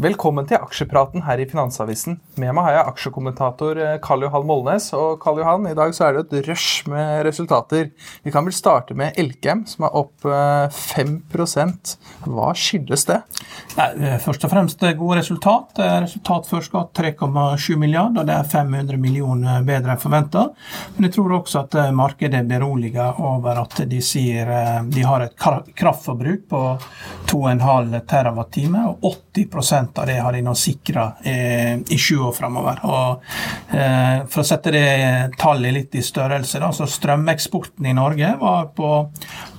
Velkommen til aksjepraten her i Finansavisen. Med meg har jeg aksjekommentator eh, Karl Johan Molnes. Og Karl Johan, i dag så er det et rush med resultater. Vi kan vel starte med Elkem, som er opp 5 eh, Hva skyldes det? Nei, eh, først og fremst gode resultat. Resultat før skatt 3,7 milliarder. og Det er 500 millioner bedre enn forventa. Men jeg tror også at markedet er beroliget over at de sier de har et kraftforbruk på 2,5 TWh. og 80 av det har de nå sikra eh, i sju år framover. eh, for å sette det tallet litt i størrelse, da, så strømeksporten i Norge var på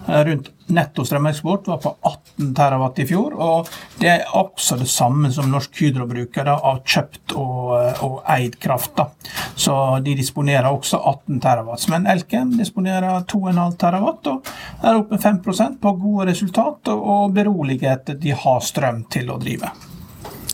eh, rundt netto strømeksport var på 18 terawatt i fjor. og Det er også det samme som Norsk Hydro bruker da, av kjøpt og, eh, og, eid kraft. da. Så de disponerer også 18 terawatt. Men Elkem disponerer 2,5 terawatt og er oppe 5% på gode resultat og beroliger at de har strøm til å drive.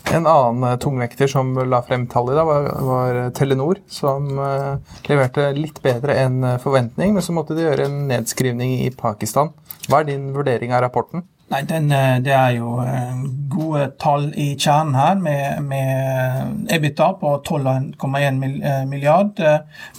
En annen eh, tungvekter som la frem tall i dag, var, var, Telenor, som uh, leverte litt bedre enn forventning, men så måtte de gjøre en nedskrivning i Pakistan. Hva er din vurdering av rapporten? Nei, den, eh, Det er jo eh, gode tall i kjernen her, med, med EBITDA på 12,1 eh, milliard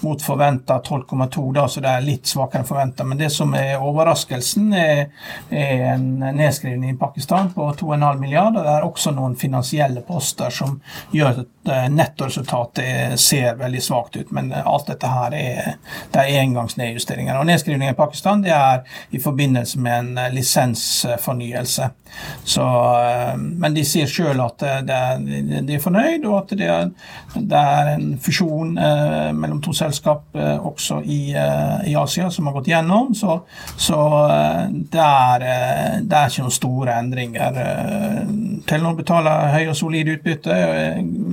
mot forventa 12,2, så det er litt svakere enn forventa. Men det som er overraskelsen, er, er en nedskrivning i Pakistan på 2,5 milliard. Og det er også noen finansielle poster som gjør at nettoresultatet ser veldig svakt ut. Men alt dette her er, det er engangsnedjusteringer. Og nedskrivningen i Pakistan det er i forbindelse med en lisensfornyelse fornyelse. Så, eh, men de sier sjøl at de er fornøyd, og at det er, det er en fusjon eh, mellom to selskap eh, også i, i, Asia som har gått gjennom. Så, så det, er, det, er, ikke noen store endringer. Telenor betaler høy og solid utbytte,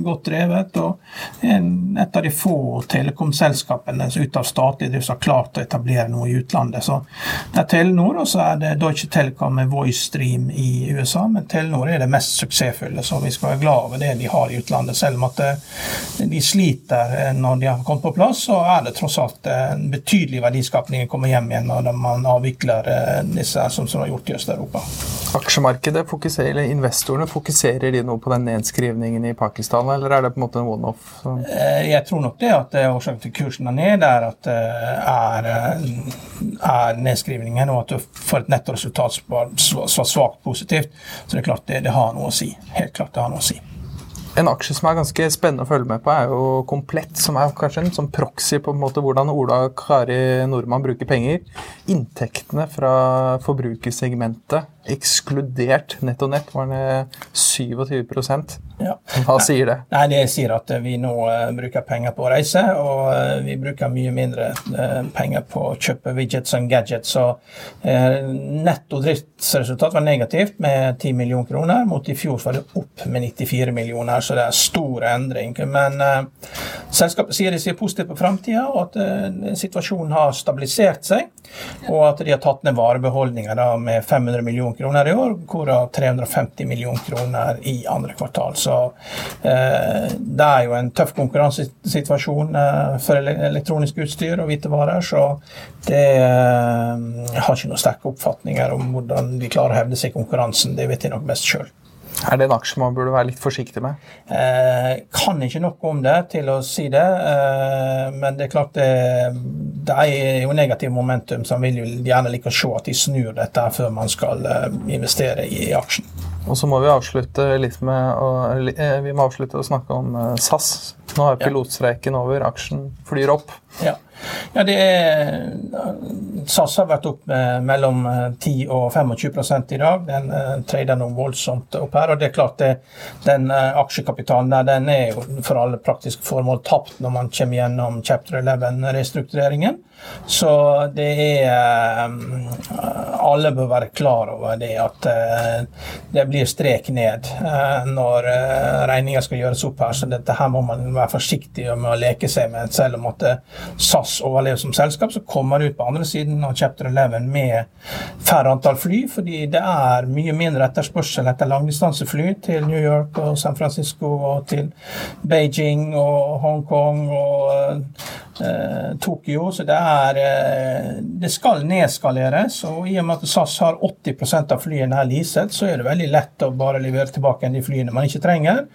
godt drevet, og et av de få telekomselskapene ut av statlig drift har klart å etablere noe i utlandet. Så det er Telenor, og så er det Deutsche Telekom med Voice Stream i USA, men Telenor er det mest suksessfulle, så vi skal være glad over det de har i utlandet. Selv om at eh, de sliter eh, når de har kommet på plass, så er det tross alt eh, en betydelig verdiskapning som kommer hjem igjen når man avvikler disse som, som har gjort i Øst-Europa. Aksjemarkedet fokuserer, eller investorene, fokuserer de nå på den nedskrivningen i Pakistan, eller er det på en måte en one-off? Jeg tror nok det at årsaken til kursen er ned, er at det er, er nedskrivningen, og at du får et nettoresultat er svakt positivt. Så det er klart det, det har noe å si. Helt klart det har noe å si. En aksje som er ganske spennende å følge med på, er jo Komplett, som er kanskje en sånn proxy på en måte hvordan Ola Kari Nordmann bruker penger. Inntektene fra forbrukersegmentet ekskludert netto nett, var det 27 ja. Hva sier det? Nei, Det sier at vi nå uh, bruker penger på å reise, og uh, vi bruker mye mindre uh, penger på å kjøpe widgets og gadgets. Så netto driftsresultat var negativt med 10 millioner kroner, mot i fjor var det opp med 94 millioner, så det er stor endring. Men selskapet sier de ser positivt på framtida, og at situasjonen har stabilisert seg, og at de har tatt ned varebeholdninger med 500 millioner kroner i år, hvorav 350 millioner kroner i andre kvartal. Så eh, det er jo en tøff konkurransesituasjon eh, for elektronisk utstyr og hvitevarer, så det eh, har ikke noen sterke oppfatninger om hvordan de klarer å hevde seg i konkurransen. Det vet de nok best sjøl. Er det en aksje man burde være litt forsiktig med? Eh, kan ikke noe om det til å si det. Eh, men det er klart det, det, er jo negativ momentum, så man vil jo gjerne like å se at de snur dette før man skal eh, investere i aksjen. Og så må vi avslutte litt med å, eh, vi må avslutte å snakke om eh, SAS. Nå er pilotstreiken over, aksjen flyr opp. Ja. Ja, det er, SAS har vært opp mellom 10 eh, og 25 i dag. Den uh, trader nå voldsomt opp her. og det er klart det, Den uh, aksjekapitalen der den er jo for alle praktiske formål tapt når man kommer gjennom chapter 11-restruktureringen. Så det er uh, Alle bør være klar over det at uh, det blir strek ned når regninga skal gjøres opp her. Så dette her må man være forsiktig med å leke seg med, selv om at SAS overlever som selskap, så kommer det ut på andre siden av chapter 11 med færre antall fly, fordi det er mye mindre etterspørsel etter langdistansefly til New York og San Francisco og til Beijing og Hongkong og Tokyo. Så det, er, eh, det skal nedskaleres. Og i og med at SAS har 80% av flyene her leaset, så er det veldig lett å bare levere tilbake de flyene man ikke trenger.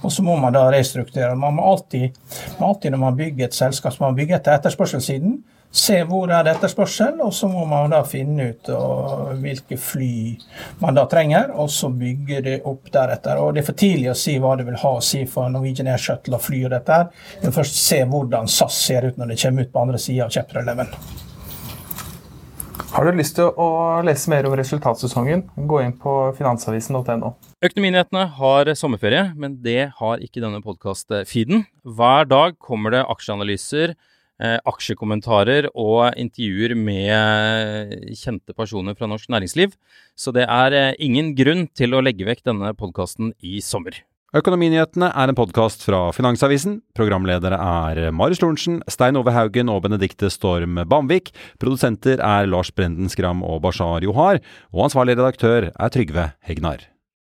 Og så må man da restrukturere. Man må alltid, alltid når man bygger et selskap, så må man bygge etter etterspørselssiden se hvor er det etterspørsel, og så må man da finne ut hvilke fly man da trenger, og så bygge det opp deretter. Og Det er for tidlig å si hva det vil ha å si for Norwegian Air Shuttle og fly og dette. Vi må først se hvordan SAS ser ut når det kommer ut på andre sida av chapter 11. Har du lyst til å lese mer om resultatsesongen, gå inn på finansavisen.no. Økonominyhetene har sommerferie, men det har ikke denne podkast-feeden. Hver dag kommer det aksjeanalyser aksjekommentarer og intervjuer med kjente personer fra norsk næringsliv. Så det er eh, ingen grunn til å legge vekk denne podkasten i sommer. Økonominyhetene er en podkast fra Finansavisen. Programledere er Marius Lorentzen, Stein Ove Haugen og Benedikte Storm Bamvik. Produsenter er Lars Brenden Skram og Bashar Johar. Og ansvarlig redaktør er Trygve Hegnar.